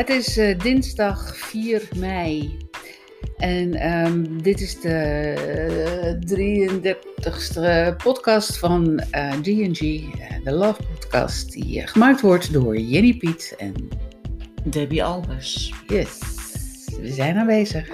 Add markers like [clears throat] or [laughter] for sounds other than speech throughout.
Het is eh, dinsdag 4 mei. En ehm, dit is de uh, 33ste podcast van eh, G&G, eh, de Love Podcast, die eh, gemaakt wordt door Jenny Piet en Debbie Albers. yes, we zijn aanwezig.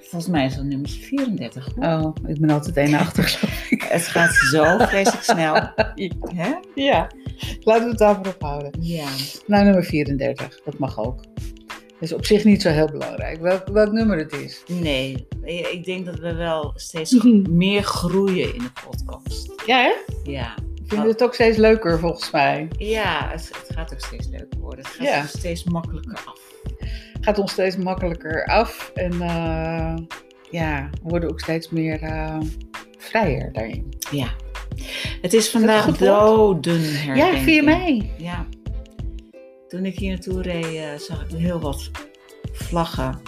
Volgens mij is dat nummer 34. hoor. Oh, ik ben altijd één achter. [laughs] Het gaat zo vreselijk snel. [laughs] Hè? ja, [laughs] laten we het daarvoor ophouden. Ja. Nou, nummer 34, dat mag ook. Dat is op zich niet zo heel belangrijk, welk, welk nummer het is. Nee, ik denk dat we wel steeds [laughs] meer groeien in de podcast. Ja, hè? Ja. Ik vind het ook steeds leuker volgens mij. Ja, het, het gaat ook steeds leuker worden. Het gaat Ja. ook steeds makkelijker af. gaat ons steeds makkelijker af. En eh, ja, we worden ook steeds meer eh, vrijer daarin. Ja. Het is vandaag woord? dodenherdenking. Ja, 4 mei. Ja. Toen ik hier naartoe reed, eh, zag ik heel wat vlaggen.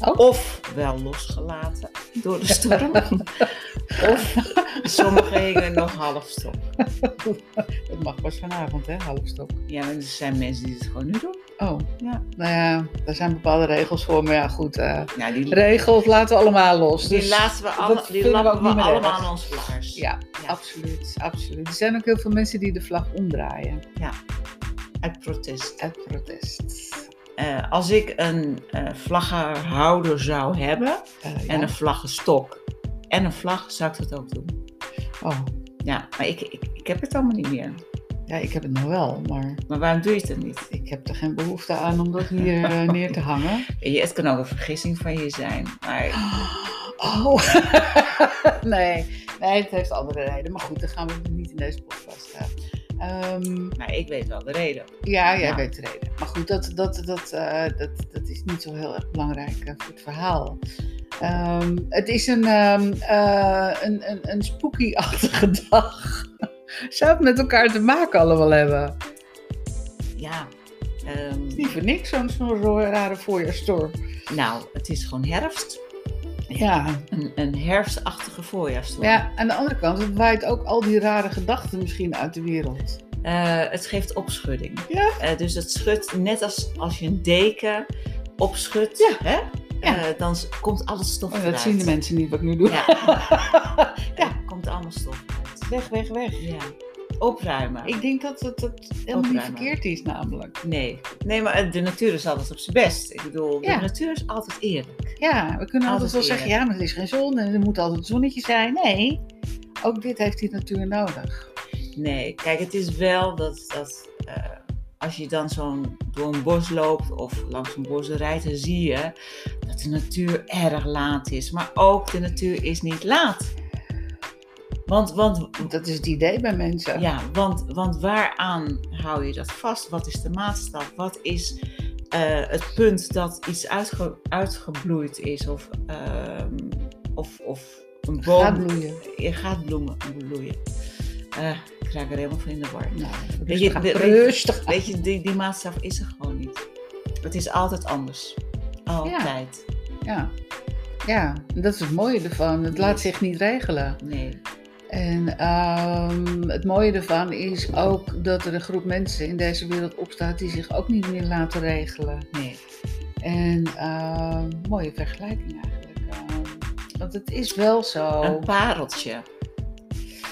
Oh. Of wel losgelaten door de storm. [laughs] of sommige hingen nog half stop. Dat mag pas vanavond, hè, halfstok. Ja, maar er zijn mensen die het gewoon nu doen. Oh, Ja. nou ja, daar zijn bepaalde regels voor. Maar ja, goed, eh, Nou, die, regels laten we allemaal los. die Dus, laten we, dat alle, die vinden we ook allemaal aan onze vlaggers. ja, Ja. absoluut, absoluut. Er zijn ook heel veel mensen die de vlag omdraaien. Uit protest. Uit protest. Eh, als ik een eh vlaggenhouder zou hebben Eh, ja. en een vlaggenstok en een vlag, zou ik dat ook doen. Oh, Ja, maar ik, ik, ik heb het allemaal niet meer. ja, ik heb het nog wel, maar Maar waarom doe je het dan niet? ik heb er geen behoefte aan om dat hier [laughs] neer te hangen. Je, het kan ook een vergissing van je zijn. Maar [gasps] Oh, [laughs] nee. nee, het heeft andere redenen. Maar goed, dan gaan we het niet in deze podcast gaan. Ehm, nou, ik weet wel de reden. ja, jij Ja. weet de reden. Maar goed, dat, dat, dat, eh, dat, dat is niet zo heel erg belangrijk eh, voor het verhaal. Ehm, het is een, ehm, eh, een, een, een spooky-achtige [laughs] dag. Zou het met elkaar te maken allemaal hebben? Ja. Niet voor niks, zo'n rare voorjaarsstorm. nou, het is gewoon herfst. Ja, Een, een herfstachtige voorjaarsstorm. ja, aan de andere kant, het waait ook al die rare gedachten misschien uit de wereld. Eh, het geeft opschudding. Ja. Eh, dus het schudt net als als je een deken opschudt. Ja. Hè? Ja. Eh, dan komt alles stof Oh, eruit. dat zien de mensen niet wat ik nu doe. Ja. [laughs] Ja. Komt allemaal stof uit. Weg, weg, weg. Ja. Opruimen. Ik denk dat het, helemaal niet verkeerd is namelijk. Nee. nee, maar de natuur is altijd op zijn best. Ik bedoel, de natuur is altijd eerlijk. Ja, we kunnen altijd Altijd wel zeggen, ja, maar er is geen zon en er moet altijd een zonnetje zijn. Nee, ook dit heeft die natuur nodig. Nee, kijk, het is wel dat, dat eh, als je dan zo'n door een bos loopt of langs een bos rijdt, dan zie je dat de natuur erg laat is. Maar ook de natuur is niet laat. Want, want, Dat is het idee bij mensen. ja, want, want waaraan hou je dat vast? Wat is de maatstaf? Wat is eh, het punt dat iets uitge- uitgebloeid is of, ehm, of, of een boom Gaat bloeien. je gaat bloemen bloeien. Eh, ik raak er helemaal van in de war. Nou, Weet je, rustig weet- rustig. Weet je, die, die maatstaf is er gewoon niet. Het is altijd anders. Altijd. Ja. ja, dat is het mooie ervan. Het laat zich niet regelen. Nee. En ehm, het mooie ervan is ook dat er een groep mensen in deze wereld opstaat die zich ook niet meer laten regelen. Nee. En ehm, mooie vergelijking eigenlijk. Ehm, want het is wel zo. Een pareltje.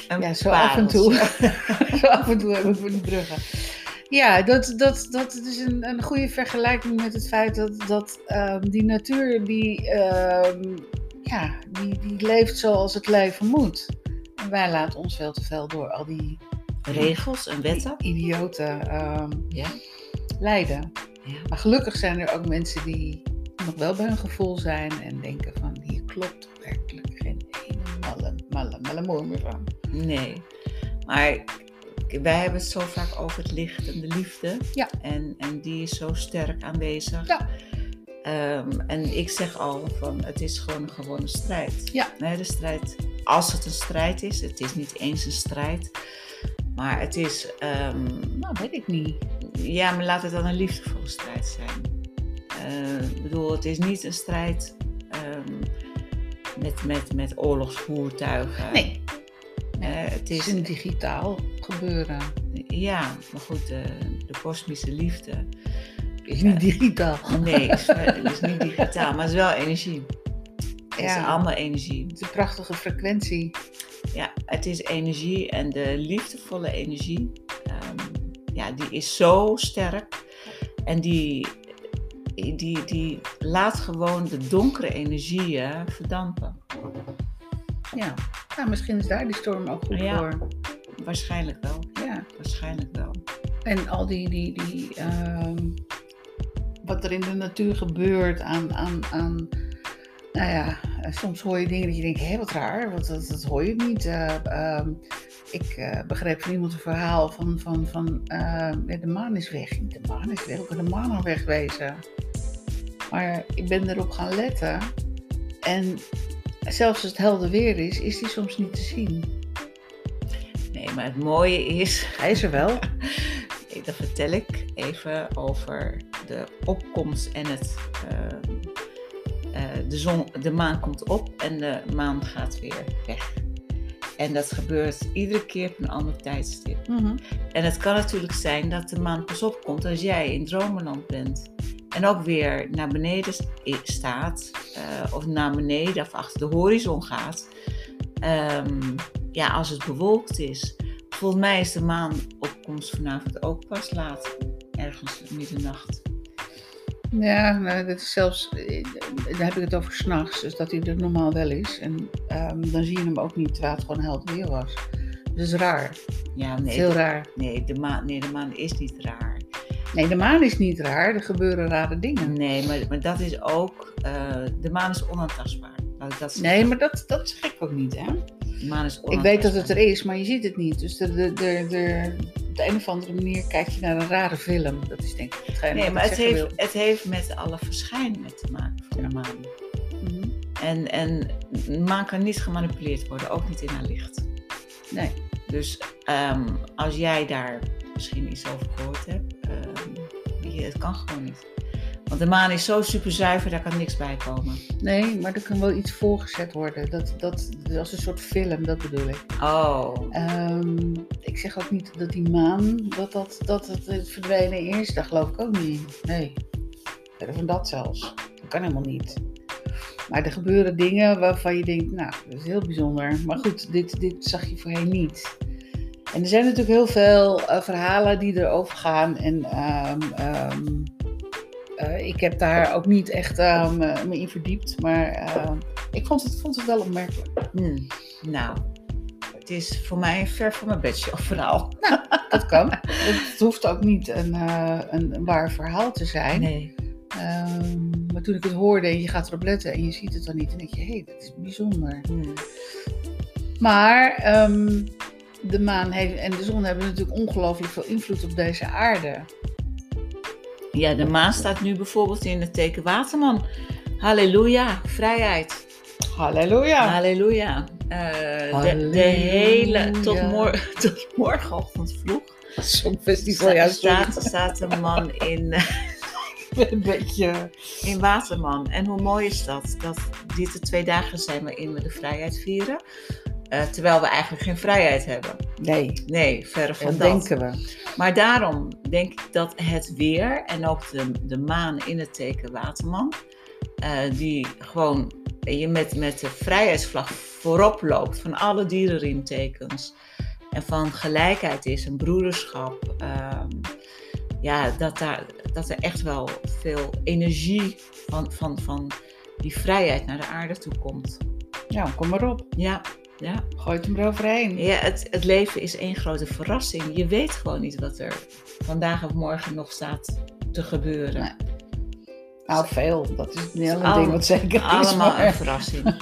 Een Ja, zo af en toe. [laughs] zo af en toe hebben we voor die bruggen. Ja, dat, dat, dat is een, een goede vergelijking met het feit dat, dat die natuur die, ja, die, die leeft zoals het leven moet. Wij laten ons veel te veel door al die, Regels en wetten. idioten ehm, Ja. leiden. ja. Maar gelukkig zijn er ook mensen die nog wel bij hun gevoel zijn en denken van hier klopt werkelijk geen ene malle, malle, malle moer meer van. Nee. Maar wij hebben het zo vaak over het licht en de liefde. Ja. En, en die is zo sterk aanwezig. Ja. Ehm, en ik zeg al van het is gewoon een gewone strijd. Ja. Nee, de strijd, als het een strijd is, het is niet eens een strijd. Maar het is, ehm, Nou, weet ik niet. ja, maar laat het dan een liefdevolle strijd zijn. Eh, Ik bedoel, het is niet een strijd ehm, met, met, met oorlogsvoertuigen. Nee. Eh, het Het is een digitaal gebeuren. ja, maar goed, de, de kosmische liefde. Is niet digitaal. Nee, is, het [laughs] is niet digitaal, maar het is wel energie. Het is Ja. allemaal energie. Het is een prachtige frequentie. Ja, het is energie en de liefdevolle energie, ehm, ja, die is zo sterk. En die, die, die laat gewoon de donkere energieën verdampen. Ja. Nou, misschien is daar die storm ook goed Ja. voor. Waarschijnlijk wel. Ja. Waarschijnlijk wel. En al die, die, die ehm, wat er in de natuur gebeurt aan, aan, aan nou ja, eh, soms hoor je dingen dat je denkt, hé, wat raar, wat, dat, dat hoor je niet. Eh, ehm, ik eh, begreep van iemand een verhaal van, van, van de maan is weg. De maan is weg, hoe kan de maan nou wegwezen? Maar ik ben erop gaan letten en zelfs als het helder weer is, is die soms niet te zien. Nee, maar het mooie is, [laughs] Hij is er wel. [laughs] dat vertel ik even over de opkomst en het. De, zon, de maan komt op en de maan gaat weer weg. En dat gebeurt iedere keer op een ander tijdstip. Mhm. En het kan natuurlijk zijn dat de maan pas opkomt als jij in dromenland bent. En ook weer naar beneden staat, eh, of naar beneden of achter de horizon gaat. Ehm, ja, als het bewolkt is. Volgens mij is de maanopkomst vanavond ook pas laat, ergens middernacht. Ja, nou, dat is zelfs, eh, daar heb ik het over s'nachts, dus dat hij er normaal wel is. En ehm, dan zie je hem ook niet terwijl het gewoon helder weer was. Dus dat is raar. Ja, is nee, heel raar. nee, de maan, nee, de maan is niet raar. Nee, de maan is niet raar, er gebeuren rare dingen. Nee, maar, maar dat is ook, eh, de maan is onaantastbaar. Dat Nee, zeggen. maar dat, dat zeg ik ook niet, hè. De maan is Ik weet dat het er onaantastbaar. is, maar je ziet het niet. Dus de, de, de, de een of andere manier kijk je naar een rare film. Dat is denk ik hetgeen Nee, wat maar het heeft, wil. het heeft met alle verschijningen te maken van de maan. Mhm. En, en de maan kan niet gemanipuleerd worden, ook niet in haar licht. Nee. Dus ehm, als jij daar misschien iets over gehoord hebt, je, het kan gewoon niet. Want de maan is zo super zuiver, daar kan niks bij komen. nee, maar er kan wel iets voorgezet worden. Dat, dat, dat is als een soort film, dat bedoel ik. Oh, Ehm, ik zeg ook niet dat die maan, dat, dat, dat het het verdwenen is. Dat geloof ik ook niet. Nee. Verder van dat zelfs. Dat kan helemaal niet. Maar er gebeuren dingen waarvan je denkt, nou, dat is heel bijzonder. Maar goed, dit, dit zag je voorheen niet. En er zijn natuurlijk heel veel eh, verhalen die erover gaan. En ehm, ehm, eh, ik heb daar ook niet echt ehm, me in verdiept. Maar ehm, ik vond het, vond het wel opmerkelijk. hmm. nou, het is voor mij ver van mijn bedshow verhaal. [laughs] Dat kan. Het hoeft ook niet een, eh, een, een waar verhaal te zijn. Nee. Ehm, maar toen ik het hoorde en je gaat erop letten en je ziet het dan niet, dan denk je, hé, hey, dat is bijzonder. Hmm. Maar de maan heeft, en de zon hebben natuurlijk ongelooflijk veel invloed op deze aarde. Ja, de maan staat nu bijvoorbeeld in het teken Waterman. Halleluja, vrijheid. Halleluja. Halleluja. Eh, de, hele, tot, mor [laughs] tot morgenochtend vroeg, Songfestival, ja, staat, staat een man in, [laughs] eh, een beetje. in Waterman. En hoe mooi is dat? Dat dit de twee dagen zijn waarin we de vrijheid vieren. Eh, terwijl we eigenlijk geen vrijheid hebben. Nee, Nee, verre van dat dat. denken we. Maar daarom denk ik dat het weer en ook de, de maan in het teken Waterman, eh, die gewoon je met, met de vrijheidsvlag voorop loopt van alle dierenriemtekens en van gelijkheid is en broederschap. ehm, ja, dat, daar, dat er echt wel veel energie van, van, van die vrijheid naar de aarde toe komt. Ja, kom maar op. Ja, ja. Gooi het hem eroverheen. Ja, het, het leven is één grote verrassing. Je weet gewoon niet wat er vandaag of morgen nog staat te gebeuren. Nee. Nou, veel. Dat is niet een ding wat zeker is. Allemaal maar- een verrassing.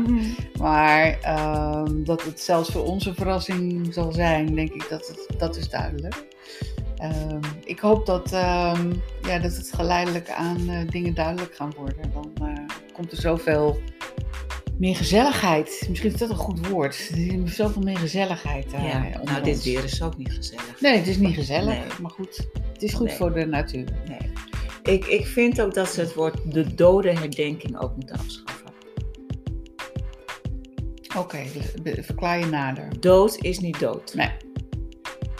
[laughs] Maar ehm, dat het zelfs voor ons een verrassing zal zijn, denk ik dat het, dat is duidelijk. Ehm, ik hoop dat, ehm, ja, dat het geleidelijk aan eh, dingen duidelijk gaan worden. Dan eh, komt er zoveel meer gezelligheid. Misschien is dat een goed woord. Er is zoveel meer gezelligheid. ja, onder nou, dit ons. weer is ook niet gezellig. Nee, het is niet gezellig. Nee. Maar goed, het is goed Nee. voor de natuur. Nee. Ik, ik vind ook dat ze het woord de dodenherdenking ook moeten afschaffen. Oké, be- verklaar je nader. Dood is niet dood. Nee.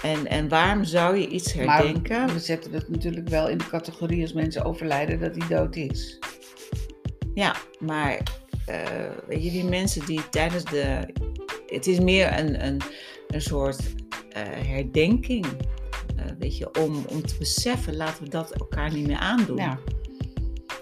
En, en waarom zou je iets herdenken? Maar we zetten het natuurlijk wel in de categorie als mensen overlijden dat die dood is. Ja, maar uh, weet je, die mensen die tijdens de. Het is meer een, een, een soort uh, herdenking. Uh, weet je, om, om te beseffen, laten we dat elkaar niet meer aandoen. Ja.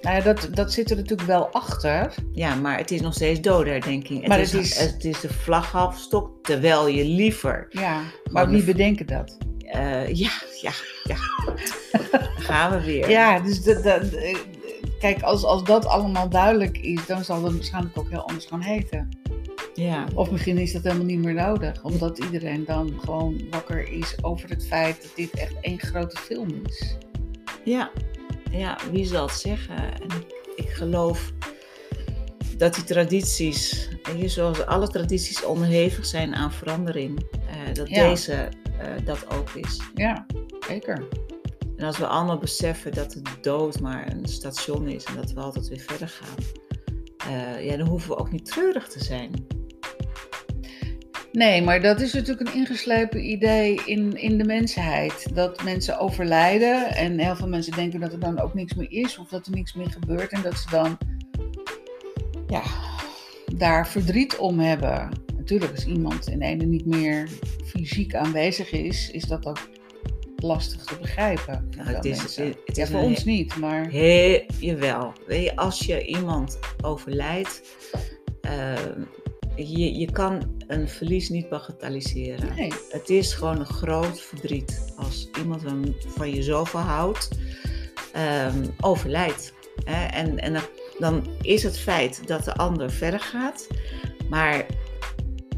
Nou ja, dat, dat zit er natuurlijk wel achter. Ja, maar het is nog steeds dodenherdenking. Maar het, is, het is- het is de vlag afstok, terwijl je liever... Ja, maar wie bedenken dat? eh, ja, ja, ja. [laughs] Gaan we weer. Ja, dus dat, dat, eh, kijk, als, als dat allemaal duidelijk is, dan zal het waarschijnlijk ook heel anders gaan heten. ja. Of misschien is dat helemaal niet meer nodig, omdat iedereen dan gewoon wakker is over het feit dat dit echt één grote film is. Ja, ja, wie zal het zeggen? En ik, geloof dat die tradities, je, zoals alle tradities onderhevig zijn aan verandering, eh, dat Ja. deze eh, dat ook is. Ja, zeker. En als we allemaal beseffen dat de dood maar een station is en dat we altijd weer verder gaan, eh, ja, dan hoeven we ook niet treurig te zijn. Nee, maar dat is natuurlijk een ingeslepen idee in, in de mensheid. Dat mensen overlijden en heel veel mensen denken dat er dan ook niks meer is of dat er niks meer gebeurt en dat ze dan ja, daar verdriet om hebben. Natuurlijk, als iemand in ene niet meer fysiek aanwezig is, is dat ook lastig te begrijpen. voor Ja, veel het is- het ja, is voor een- ons niet, maar Hé, jawel. Weet je, als je iemand overlijdt, eh, je, je kan een verlies niet bagatelliseren. nee. Het is gewoon een groot verdriet als iemand van, van je zoveel houdt, ehm, overlijdt. Hè? En, en dan, dan is het feit dat de ander verder gaat, maar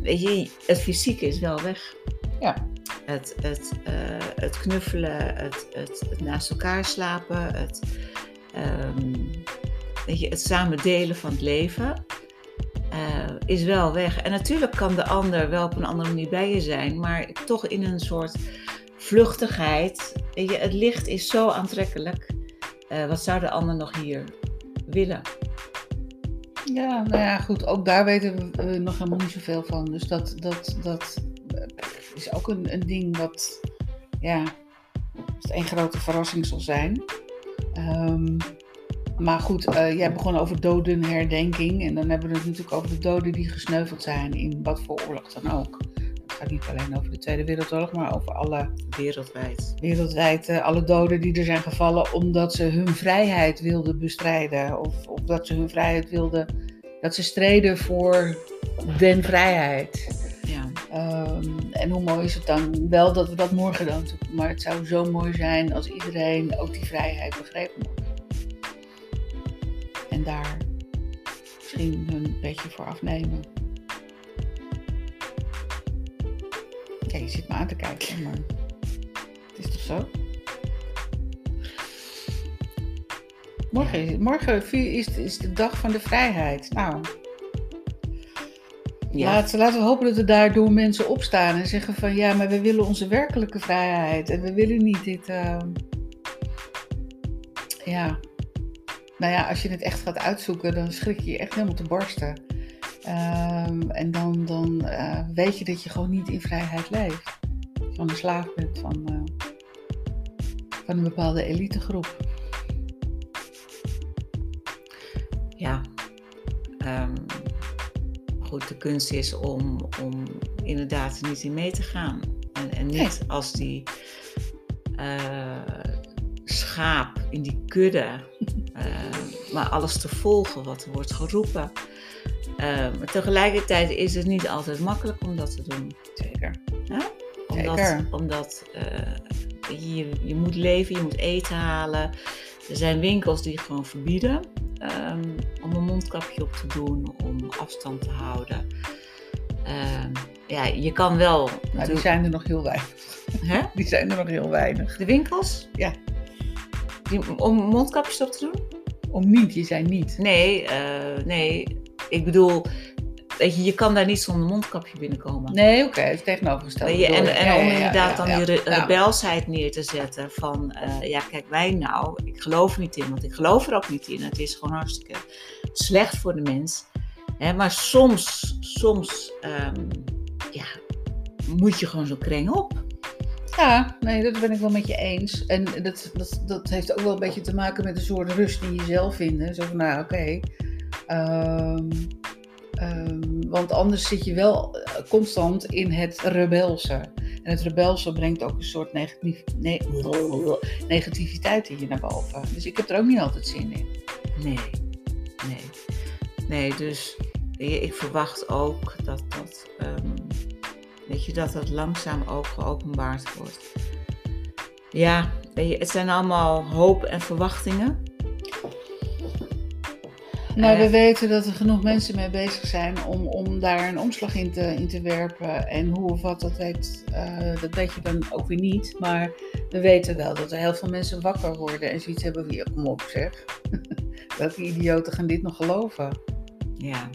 weet je, het fysieke is wel weg. Ja. Het, het, eh, het knuffelen, het, het, naast elkaar slapen, het, ehm, weet je, het samen delen van het leven eh, is wel weg. En natuurlijk kan de ander wel op een andere manier bij je zijn, maar toch in een soort vluchtigheid. Je, het licht is zo aantrekkelijk. Eh, wat zou de ander nog hier willen? Ja, nou ja, goed. Ook daar weten we nog helemaal niet zoveel van. Dus dat, dat, dat is ook een, een ding wat, ja, één grote verrassing zal zijn. Ehm, maar goed, eh, jij begon over dodenherdenking. En dan hebben we het natuurlijk over de doden die gesneuveld zijn in wat voor oorlog dan ook. Het gaat niet alleen over de Tweede Wereldoorlog, maar over alle Wereldwijd. wereldwijd eh, alle doden die er zijn gevallen omdat ze hun vrijheid wilden bestrijden. Of, of dat ze hun vrijheid wilden, dat ze streden voor den vrijheid. En hoe mooi is het dan wel dat we dat morgen dan doen. Maar het zou zo mooi zijn als iedereen ook die vrijheid begrepen wordt. En daar misschien hun beetje voor afnemen. Ja, je zit me aan te kijken, maar het is toch zo? Morgen, morgen is, is de dag van de vrijheid. Nou, Ja. Laten, laten we hopen dat er daardoor mensen opstaan en zeggen van ja, maar we willen onze werkelijke vrijheid en we willen niet dit. ehm, Ja, nou ja, als je het echt gaat uitzoeken, dan schrik je je echt helemaal te barsten. Ehm, en dan, dan eh, weet je dat je gewoon niet in vrijheid leeft. Van de slaaf bent van, eh, van een bepaalde elitegroep. Ja. Ehm, goed, de kunst is om, om inderdaad er niet in mee te gaan. En, en niet Nee. als die eh, schaap in die kudde, [laughs] eh, maar alles te volgen wat er wordt geroepen. Eh, maar tegelijkertijd is het niet altijd makkelijk om dat te doen. Zeker. Omdat, Zeker. omdat je, je moet leven, je moet eten halen. Er zijn winkels die gewoon verbieden ehm, om een mondkapje op te doen, om afstand te houden. Ehm, ja, je kan wel. Maar die zijn er nog heel weinig. Hè? [laughs] Die zijn er nog heel weinig. De winkels? Ja. Die, om mondkapjes op te doen? Om niet, je zei niet. Nee, eh, nee. Ik bedoel, je, je kan daar niet zonder mondkapje binnenkomen. Nee, oké, het tegenovergestelde. Weet je, en, en Ja, om ja, inderdaad ja, dan die re- Ja. rebelsheid neer te zetten van, eh, ja kijk wij nou, ik geloof er niet in, want ik geloof er ook niet in. Het is gewoon hartstikke slecht voor de mens. Hè, maar soms, soms, ehm, ja, moet je gewoon zo'n kring op. Ja, nee, dat ben ik wel met je eens. En dat, dat, dat heeft ook wel een beetje te maken met een soort rust in jezelf vinden. Zo van, nou oké. Ehm, ehm, want anders zit je wel eh, constant in het rebelse. En het rebelse brengt ook een soort negatief, ne negativiteit in je naar boven. Dus ik heb er ook niet altijd zin in. Nee, nee. Nee, dus ik verwacht ook dat dat, um, weet je, dat dat langzaam ook geopenbaard wordt. Ja, het zijn allemaal hoop en verwachtingen. Nou, we weten dat er genoeg mensen mee bezig zijn om, om daar een omslag in te, in te werpen. En hoe of wat, dat weet, uh, dat weet je dan ook weer niet. Maar we weten wel dat er heel veel mensen wakker worden en zoiets hebben wie kom op zeg. [laughs] Welke idioten gaan dit nog geloven? Ja,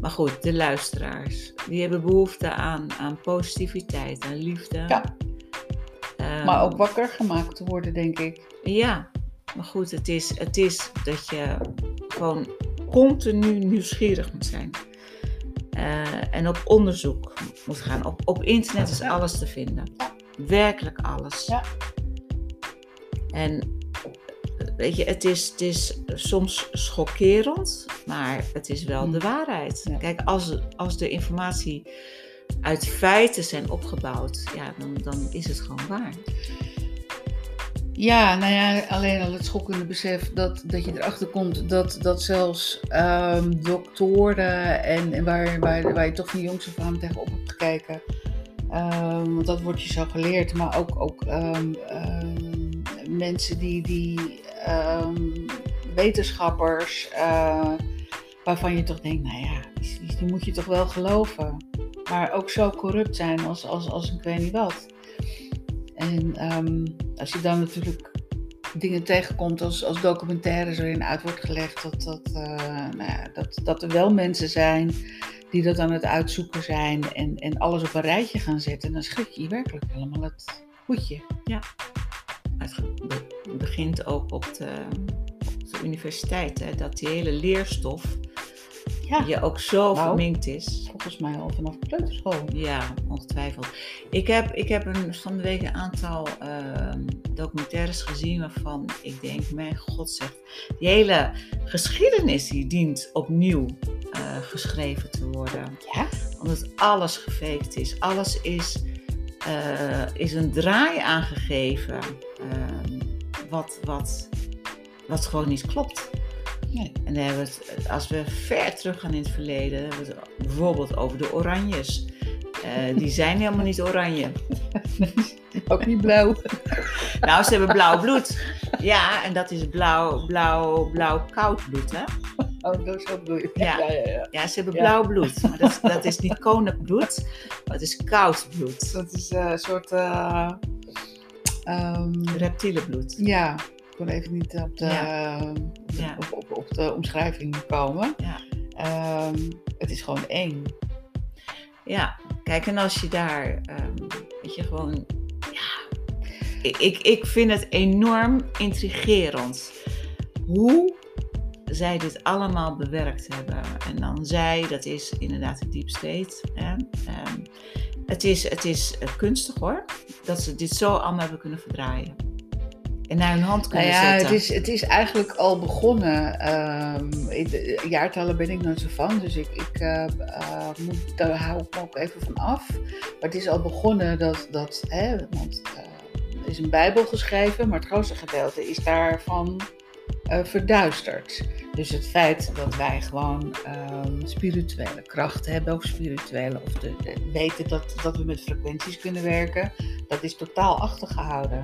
maar goed, de luisteraars, die hebben behoefte aan, aan positiviteit, aan liefde. Ja. Um, maar ook wakker gemaakt te worden, denk ik. Ja, maar goed, het is, het is dat je gewoon continu nieuwsgierig moet zijn. Uh, en op onderzoek moet gaan. Op, op internet is alles te vinden. Werkelijk alles. Ja. En weet je, het is, het is soms schokkerend, maar het is wel de waarheid. Ja. Kijk, als, als de informatie uit feiten zijn opgebouwd, ja, dan, dan is het gewoon waar. Ja, nou ja, alleen al het schokkende besef dat, dat je erachter komt dat, dat zelfs ehm, doktoren en, en waar, waar, waar je toch van jongs af aan tegenop hebt gekeken, ehm, want dat wordt je zo geleerd, maar ook, ook ehm, mensen die, die wetenschappers, uh, waarvan je toch denkt, nou ja, die, die, moet je toch wel geloven, maar ook zo corrupt zijn als, als, als ik weet niet wat. En um, als je dan natuurlijk dingen tegenkomt als, als documentaires waarin uit wordt gelegd dat, dat, uh, nou ja, dat, dat er wel mensen zijn die dat aan het uitzoeken zijn en, en alles op een rijtje gaan zetten, dan schrik je werkelijk helemaal het hoedje. Ja, het begint ook op de, op de universiteit, hè, dat die hele leerstof ja. je ook zo Nou, verminkt is. Volgens mij al vanaf de kleuterschool. Ja, ongetwijfeld. Ik heb, ik heb een, van de week een aantal ehm, documentaires gezien waarvan ik denk, mijn god zegt, die hele geschiedenis die dient opnieuw eh, geschreven te worden. Ja? Omdat alles gefaked is. Alles is, eh, is een draai aangegeven ehm, wat, wat, wat gewoon niet klopt. Nee. En dan hebben we het, als we ver terug gaan in het verleden, hebben we het bijvoorbeeld over de Oranjes. Eh, die zijn helemaal niet oranje. [laughs] Ook niet blauw. Nou, ze hebben blauw bloed. Ja, en dat is blauw, blauw, blauw koud bloed, hè? Oh, dat is ook je. Ja. ja, ja. ja. Ja, ze hebben blauw bloed. Maar dat, dat is niet koninkbloed, maar het is koud bloed. Dat is eh, een soort. ehm, Reptiele bloed. ja, kon even niet op de, Ja. Ja. op, op, op de omschrijving komen. Ja. Ehm, het is gewoon één. Ja, kijk, en als je daar, ehm, weet je, gewoon, ja, ik, ik, ik vind het enorm intrigerend hoe zij dit allemaal bewerkt hebben. En dan zij, dat is inderdaad de deep state. Hè? Ehm, het is, het is eh, kunstig hoor, dat ze dit zo allemaal hebben kunnen verdraaien. En naar hun hand Nou kunnen ja, zetten. het is, het is eigenlijk al begonnen. de jaartallen ben ik nooit zo van, dus ik, ik eh, eh, moet, daar hou ik me ook even van af. Maar het is al begonnen dat, dat hè, want eh, er is een Bijbel geschreven, maar het grootste gedeelte is daarvan verduisterd. Dus het feit dat wij gewoon ehm, spirituele kracht hebben, of spirituele, of de, de- weten dat, dat we met frequenties kunnen werken, dat is totaal achtergehouden.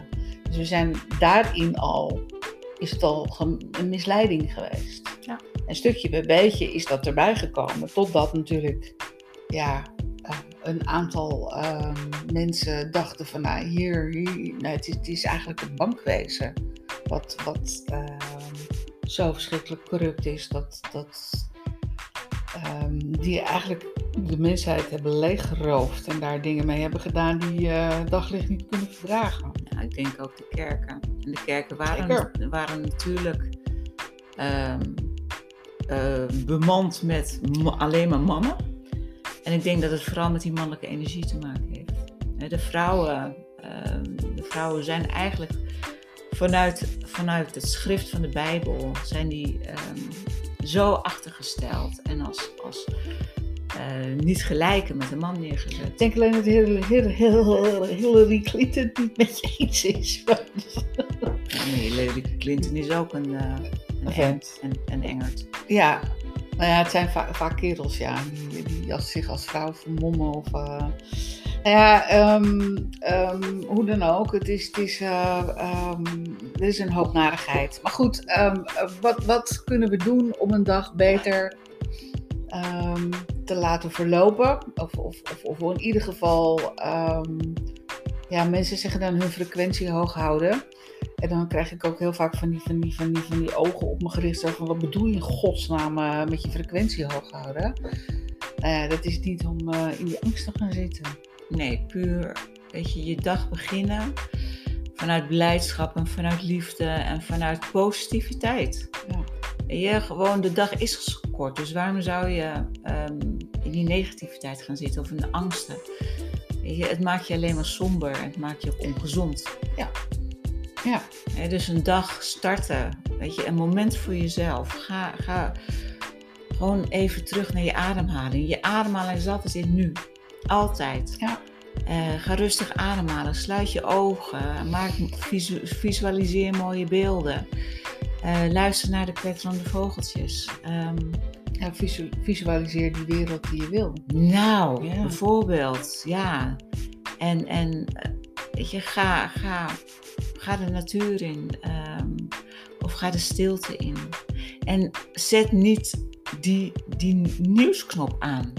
Dus we zijn daarin al, is het al een misleiding geweest. Ja. En stukje bij beetje is dat erbij gekomen, totdat natuurlijk, ja, eh, een aantal ehm, mensen dachten van, nou, hier, hier nou, het, is, het is eigenlijk het bankwezen wat, wat ehm, zo verschrikkelijk corrupt is, dat, dat ehm, die eigenlijk de mensheid hebben leeggeroofd en daar dingen mee hebben gedaan die eh daglicht niet kunnen verdragen. Ja, ik denk ook de kerken. En de kerken waren, waren natuurlijk ehm, eh, bemand met alleen maar mannen. En ik denk dat het vooral met die mannelijke energie te maken heeft. De vrouwen, eh, ehm, de vrouwen zijn eigenlijk vanuit, vanuit het schrift van de Bijbel zijn die ehm, zo achtergesteld en als, als eh, niet gelijke met een man neergezet. Ik denk alleen dat Hillary, Clinton het niet met je eens is. Nee, Hillary Clinton is ook een, eh een, vent. een, een engert. Ja, nou ja, het zijn va- vaak kerels, ja, die, die als, zich als vrouw vermommen of... eh, nou ja, ehm, ehm, hoe dan ook, het is, het is, eh, ehm, er is een hoop narigheid. Maar goed, wat, wat kunnen we doen om een dag beter te laten verlopen? Of, of, of, of in ieder geval, ehm, ja, mensen zeggen dan hun frequentie hoog houden. En dan krijg ik ook heel vaak van die, van die, van die, van die ogen op me gericht. Van, wat bedoel je in godsnaam eh, met je frequentie hoog houden? Nou ja, dat is niet om eh, in die angst te gaan zitten. Nee, puur, weet je, je dag beginnen vanuit blijdschap en vanuit liefde en vanuit positiviteit. Ja. En je, gewoon, de dag is kort, dus waarom zou je ehm, in die negativiteit gaan zitten of in de angsten? Je, het maakt je alleen maar somber, het maakt je ook ongezond. Ja, Hè, dus een dag starten, weet je, een moment voor jezelf. Ga, ga gewoon even terug naar je ademhaling. Je ademhaling is altijd in nu. Altijd. Ja. Eh, ga rustig ademhalen. Sluit je ogen. Maak, visu- visualiseer mooie beelden. Eh, luister naar de kwetterende vogeltjes. Ehm, ja visu- visualiseer die wereld die je wil. nou, Ja. bijvoorbeeld, ja. En, en eh, weet je, ga, ga, ga de natuur in. ehm, of ga de stilte in. En zet niet die, die nieuwsknop aan.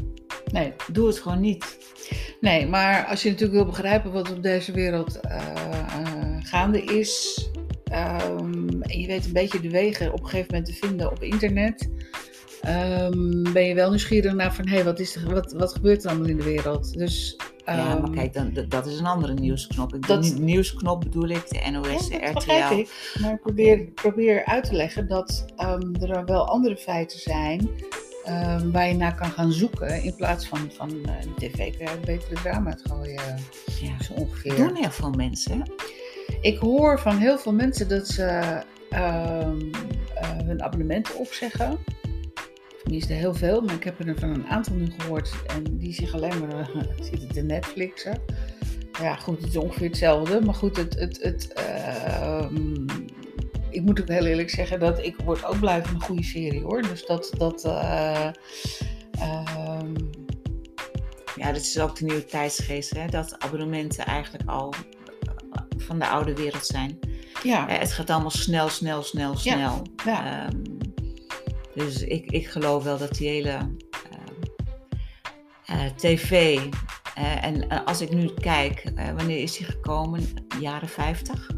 Nee, Doe het gewoon niet. nee, maar als je natuurlijk wil begrijpen wat op deze wereld eh, eh, gaande is. ehm, en je weet een beetje de wegen op een gegeven moment te vinden op internet. Ehm, ben je wel nieuwsgierig naar van hé, hey, wat, is er, wat, wat gebeurt er allemaal in de wereld? Dus, ja, maar ehm, kijk, dan, dat- is een andere nieuwsknop. Ik Dat- nieuwsknop bedoel ik, de NOS, Ja, de dat RTL. ik. Maar ik probeer, probeer uit te leggen dat ehm, er wel andere feiten zijn waar je naar kan gaan zoeken. In plaats van, van eh, de tv het betere drama uit gooien. Ja. Zo ongeveer. Doen heel veel mensen. Ik hoor van heel veel mensen dat ze eh, hun abonnementen opzeggen. Tenminste, heel veel, maar ik heb er van een aantal nu gehoord en die zich alleen maar eh, [laughs] zitten te Netflixen. Ja, goed, het is ongeveer hetzelfde, maar goed, het, het, het, ehm, ik moet ook heel eerlijk zeggen dat ik word ook blij van een goede serie hoor. Dus dat, dat eh, ehm, Ja, dat is ook de nieuwe tijdsgeest, hè? dat abonnementen eigenlijk al eh, van de oude wereld zijn. ja, het gaat allemaal snel, snel, snel, snel. ja. Ehm, dus ik, ik geloof wel dat die hele ehm, eh, tv, eh, en eh, als ik nu kijk, eh, wanneer is die gekomen? Jaren 50?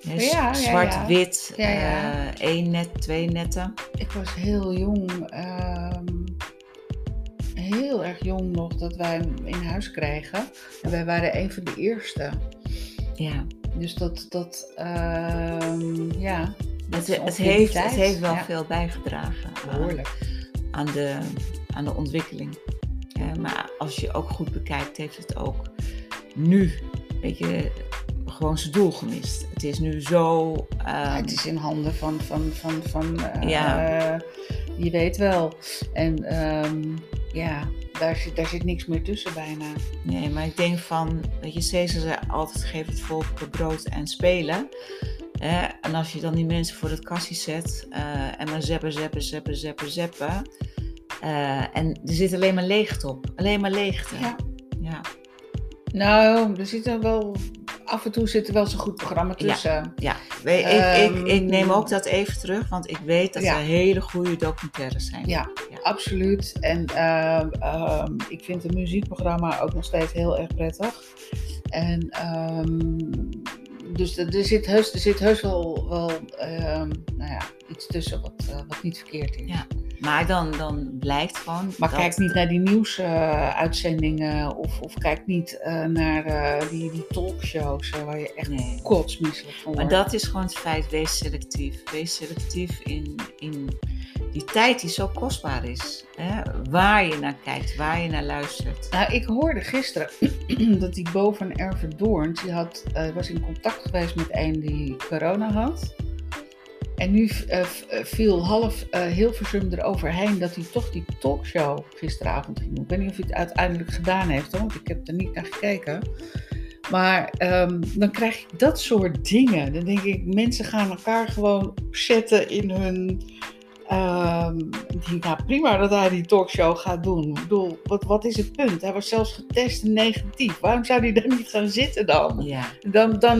Ja, ja, ja. Zwart-wit, Ja, ja. eh, één net, twee netten. ik was heel jong, ehm, heel erg jong nog, dat wij hem in huis kregen. En wij waren een van de eerste. Ja, Dus dat, dat ehm, ja. Het, het, heeft, het heeft wel Ja, veel bijgedragen aan, aan, de, aan de ontwikkeling. Maar als je ook goed bekijkt, heeft het ook nu, weet je, gewoon zijn doel gemist. Het is nu zo. Ja, ehm, het is in handen van, van, van, van eh, Ja. je weet wel. En ehm, ja, daar zit, daar zit niks meer tussen bijna. Nee, maar ik denk van, weet je, Caesar zei altijd geef het volk brood en spelen. En als je dan die mensen voor het kassie zet eh, en maar zeppen, zeppen, zeppen, zeppen, zeppen. eh, en er zit alleen maar leegte op. Alleen maar leegte. Ja. ja. Nou, er zit wel, af en toe zit er wel zo'n goed programma tussen. Ja, we- ik, ik, ik Ehm, neem ook dat even terug, want ik weet dat Ja. er hele goede documentaires zijn. Ja, Ja. absoluut. En ehm, ehm, ik vind het muziekprogramma ook nog steeds heel erg prettig. En ehm, dus er, zit heus, er zit heus wel, wel ehm, nou ja, iets tussen wat, eh, wat niet verkeerd is. Ja. Maar dan, dan blijkt gewoon. Maar kijk niet naar die nieuwsuitzendingen of, of kijk niet eh, naar eh, die, die talkshows eh, waar je echt Nee. kotsmisselijk van Maar wordt. dat is gewoon het feit, wees selectief. Wees selectief in, in die tijd die zo kostbaar is. Hè? Waar je naar kijkt, waar je naar luistert. Nou, ik hoorde gisteren [clears throat] dat die Bo van Erverdoorn, die had, eh, was in contact geweest met een die corona had. En nu uh, viel half uh, Hilversum eroverheen dat hij toch die talkshow gisteravond ging doen. Ik weet niet of hij het uiteindelijk gedaan heeft, want ik heb er niet naar gekeken. Maar um, dan krijg ik dat soort dingen. Dan denk ik, mensen gaan elkaar gewoon opzetten in hun. Um, denk, nou prima dat hij die talkshow gaat doen. Ik bedoel, wat, wat is het punt? Hij was zelfs getest en negatief. Waarom zou hij daar niet gaan zitten dan? Ja. Dan, dan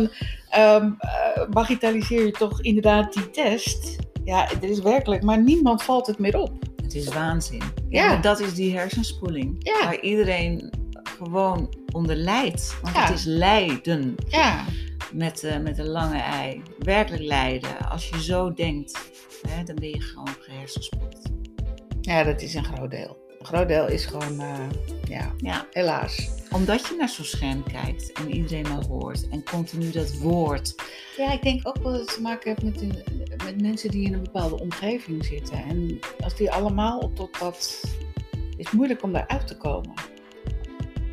um, uh, bagitaliseer je toch inderdaad die test. Ja, het is werkelijk, maar niemand valt het meer op. Het is waanzin. Ja, Ja. dat is die hersenspoeling. Ja. Waar iedereen gewoon onder lijdt. Want Ja. het is lijden Ja, met, eh, met een lange ei. Werkelijk lijden. Als je zo denkt, hè, dan ben je gewoon gehersenspoeld. ja dat is een groot deel. Een groot deel is gewoon, uh, ja, Ja, helaas. omdat je naar zo'n scherm kijkt en iedereen maar hoort. En continu dat woord. Ja, ik denk ook wel dat het te maken heeft met, een- met mensen die in een bepaalde omgeving zitten. En als die allemaal tot dat. is moeilijk om daaruit te komen.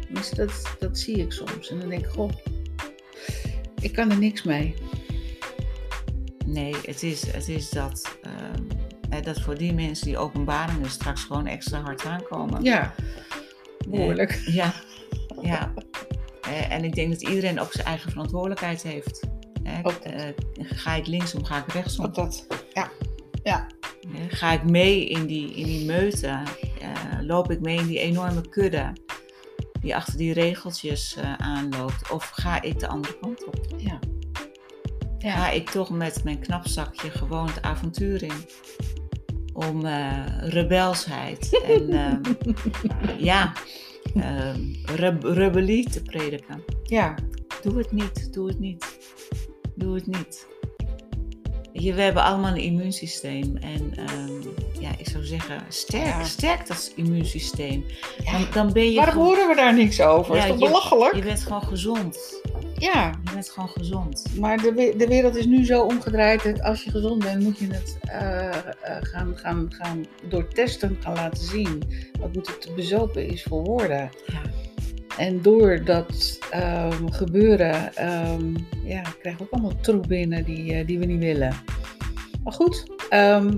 Dus dat, dat zie ik soms. En dan denk ik, goh, ik kan er niks mee. Nee, het is, het is dat, ehm, dat voor die mensen die openbaringen straks gewoon extra hard aankomen. Ja, behoorlijk. Eh, ja, ja. Eh, en ik denk dat iedereen ook zijn eigen verantwoordelijkheid heeft. Eh, ga ik linksom, ga ik rechtsom? Ook dat. Ja. Ja. Ga ik mee in die, in die meute? Eh, loop ik mee in die enorme kudde die achter die regeltjes aanloopt? Of ga ik de andere kant op? Ja. Ga ik toch met mijn knapzakje gewoon het avontuur in? Om eh, rebelsheid [laughs] en ehm, ja, ehm, reb- rebellie te prediken. ja. Doe het niet, doe het niet. Doe het niet. Je, we hebben allemaal een immuunsysteem. En ehm, ja, ik zou zeggen, sterk, Ja. sterk dat immuunsysteem. Ja. Dan, dan ben je Waarom horen we daar niks over? Ja, is toch je- belachelijk? je bent gewoon gezond. Ja. Je bent gewoon gezond. Maar de, de wereld is nu zo omgedraaid dat als je gezond bent, moet je het eh, eh, gaan, gaan, gaan door testen gaan laten zien. Wat moet het bezopen is voor woorden. Ja. En door dat ehm, gebeuren ehm, ja, krijgen we ook allemaal troep binnen die, eh, die we niet willen. Maar goed, ehm,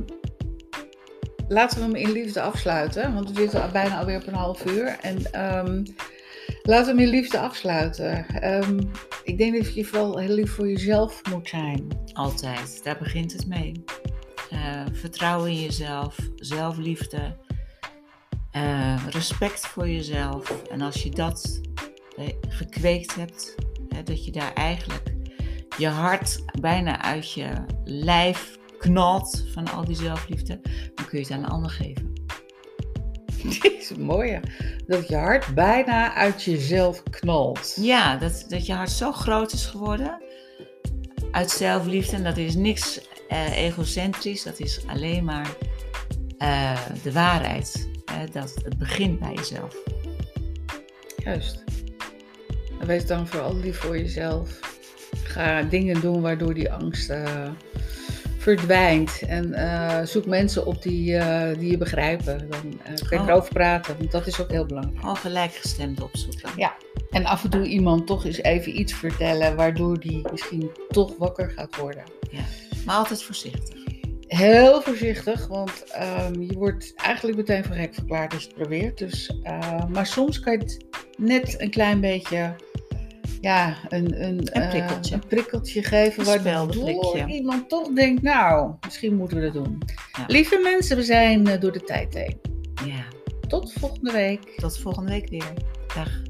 laten we hem in liefde afsluiten. Want we zitten al bijna alweer op een half uur. En laten we in liefde afsluiten. Ehm, ik denk dat je vooral heel lief voor jezelf moet zijn. Altijd. Daar begint het mee. Eh, vertrouwen in jezelf, zelfliefde, eh, respect voor jezelf. En als je dat eh, gekweekt hebt, dat je daar eigenlijk je hart bijna uit je lijf knalt van al die zelfliefde, dan kun je het aan een ander geven. [laughs] Dat is een mooie. Dat je hart bijna uit jezelf knalt. Ja, dat, dat je hart zo groot is geworden uit zelfliefde. En dat is niks eh, egocentrisch, dat is alleen maar eh, de waarheid. dat het begint bij jezelf. Juist. En wees dan vooral lief voor jezelf. Ga dingen doen waardoor die angst verdwijnt. En eh, zoek mensen op die, eh, die je begrijpen. Dan eh, kun je Oh. erover praten, want dat is ook heel belangrijk. Gewoon gelijkgestemd opzoeken. Ja. En af en toe iemand toch eens even iets vertellen waardoor die misschien toch wakker gaat worden. Maar altijd voorzichtig. Heel voorzichtig, want ehm, je wordt eigenlijk meteen voor gek verklaard als je het probeert. Dus, maar soms kan je het net een klein beetje, ja, een, een, Een eh, prikkeltje. een prikkeltje geven. Een Waardoor speldenprikje. iemand toch denkt, nou, misschien moeten we dat doen. Ja. Lieve mensen, we zijn eh, door de tijd heen. Ja, Tot volgende week. tot volgende week weer. Dag.